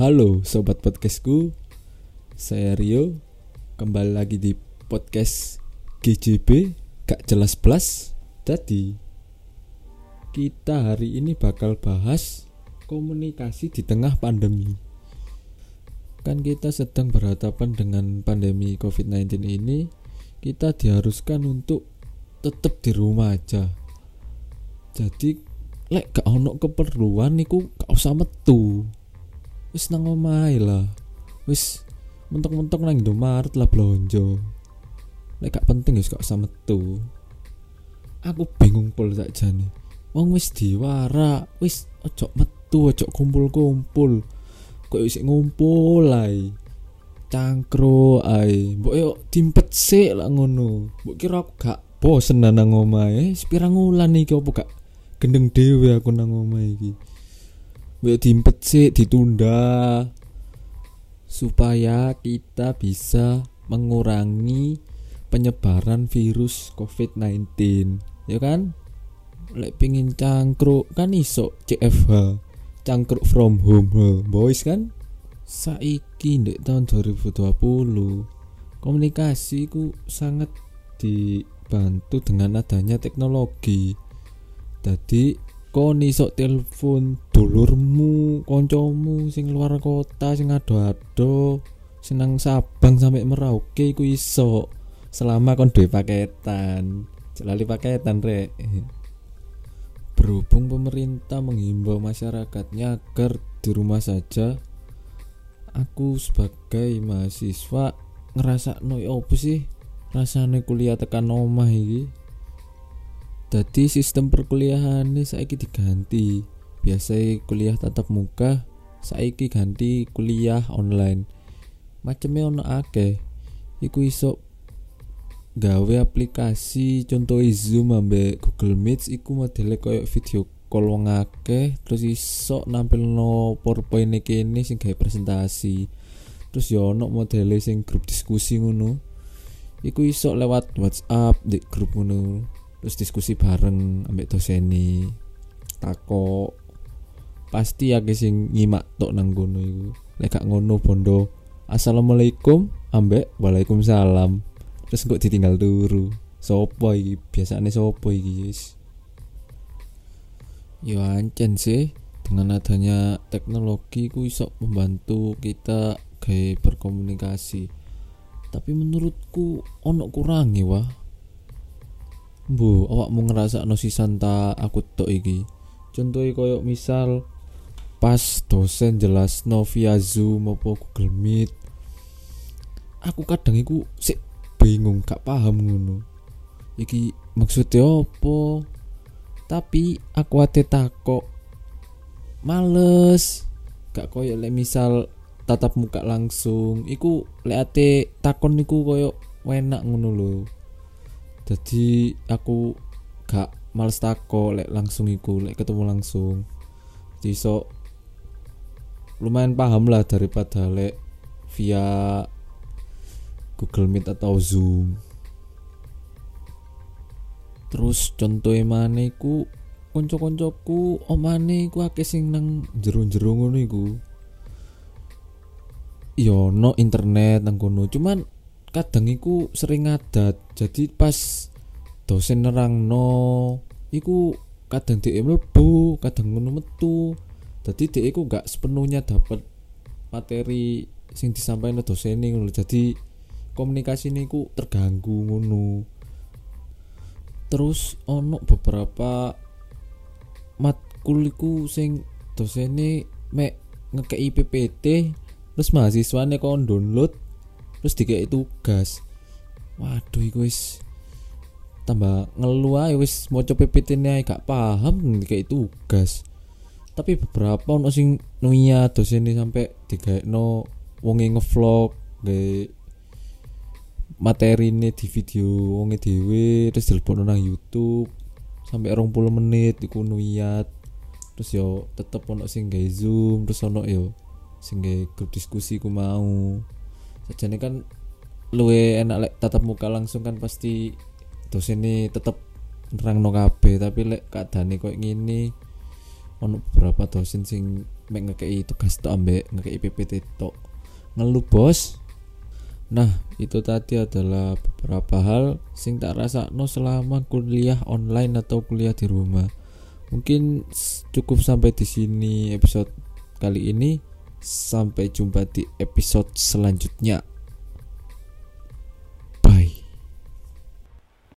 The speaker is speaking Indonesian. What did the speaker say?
Halo sobat podcastku. Saya Rio. Kembali lagi di podcast GJB Gak jelas plus Jadi Kita hari ini bakal bahas Komunikasi di tengah pandemi. Kan kita sedang berhadapan dengan pandemi COVID-19 ini Kita diharuskan untuk tetap di rumah aja. Jadi Lek gak ono keperluan niku gak usah metu wis nang omahe lah. Wis mentok-mentok nang Indomaret lah blonjo. Nek gak penting wis gak usah metu. Aku bingung pol saja nih wong wis diwara wis ojo metu ojo kumpul-kumpul. Kok wis ngumpul ae? Cangkro ae. Mbok yo timpet sik lah ngono. Mbok kira aku gak bosen nang omahe. Sepirang wulan iki opo gak gendeng dhewe aku nang omahe iki Wek dimpet sih ditunda. Supaya kita bisa mengurangi penyebaran virus COVID-19 ya kan? Lek pingin cangkruk kan iso CFH cangkruk from home. Boys kan? Saiki ndek tahun 2020 komunikasi ku sangat dibantu dengan adanya teknologi. Jadi kon iso telepon dulurmu koncomu sing luar kota sing ado-ado senang Sabang sampai Merauke iku iso selama kon duwe paketan. Jelali paketan rek. Berhubung pemerintah menghimbau masyarakatnya agar di rumah saja aku sebagai mahasiswa ngerasa no opo sih? Rasanya kuliah tekan omah iki jadi sistem perkuliahan ini saiki diganti. Biasa kuliah tatap muka, saiki ganti kuliah online. Macamnya ono akeh. Iku iso gawe aplikasi contoh Zoom ambek Google Meet iku modele koyo video call wong akeh terus iso nampil no PowerPoint kene sing gawe presentasi. Terus ya ono modele sing grup diskusi ngono. Iku iso lewat WhatsApp di grup ngono terus diskusi bareng ambek doseni tako pasti ya sing nyimak tok nang kono iku. Lek ngono bondo assalamualaikum ambek waalaikumsalam. Terus kok ditinggal turu. Sopo iki? Biasane sopo iki guys yo ancen sih dengan adanya teknologi ku iso membantu kita kayak berkomunikasi. Tapi menurutku ono kurangi wah Bu, awak mau ngerasa no santa aku tok iki. Contohnya koyo misal pas dosen jelas no via Zoom maupun Google Meet. Aku kadang iku sik bingung gak paham ngono. Iki maksudnya apa? Tapi aku ate takok males. Gak koyo lek misal tatap muka langsung. Iku lek ate takon iku koyo enak ngono lho jadi aku gak males tako lek langsung iku lek ketemu langsung. Jadi so lumayan paham lah daripada lek via Google Meet atau Zoom. Terus contoh mana iku konco-koncoku omane iku akeh sing nang jero-jero ngono iku. Yo no internet nang kono. Cuman kadang iku sering ngadat jadi pas dosen nerang no iku kadang dia mlebu kadang ngono metu. Jadi dia iku gak sepenuhnya dapat materi sing disampaikan dosen ngono jadi komunikasi niku terganggu ngono. Terus ono beberapa matkul iku sing dosene mek ngekei PPT terus mahasiswane kon download terus dikei tugas waduh iku wis tambah ngeluh ae wis maca PPT ne gak paham dikei tugas. Tapi beberapa ono sing nuya dosen sampai digaekno wonge ngevlog materi ini di video wonge dhewe terus dilebokno nang YouTube sampai 20 menit iku nuyat. Terus yo tetep ono sing gawe Zoom terus ono yo sing gawe grup diskusi ku mau. Sajane kan luwe enak lek tatap muka langsung kan pasti dosen ini tetep nerang no tapi lek keadaan koyo ngini ono beberapa dosen sing mek ngekei tugas tok ambek ngekei PPT tok ngeluh bos Nah, itu tadi adalah beberapa hal sing tak rasa no selama kuliah online atau kuliah di rumah. Mungkin cukup sampai di sini episode kali ini. Sampai jumpa di episode selanjutnya.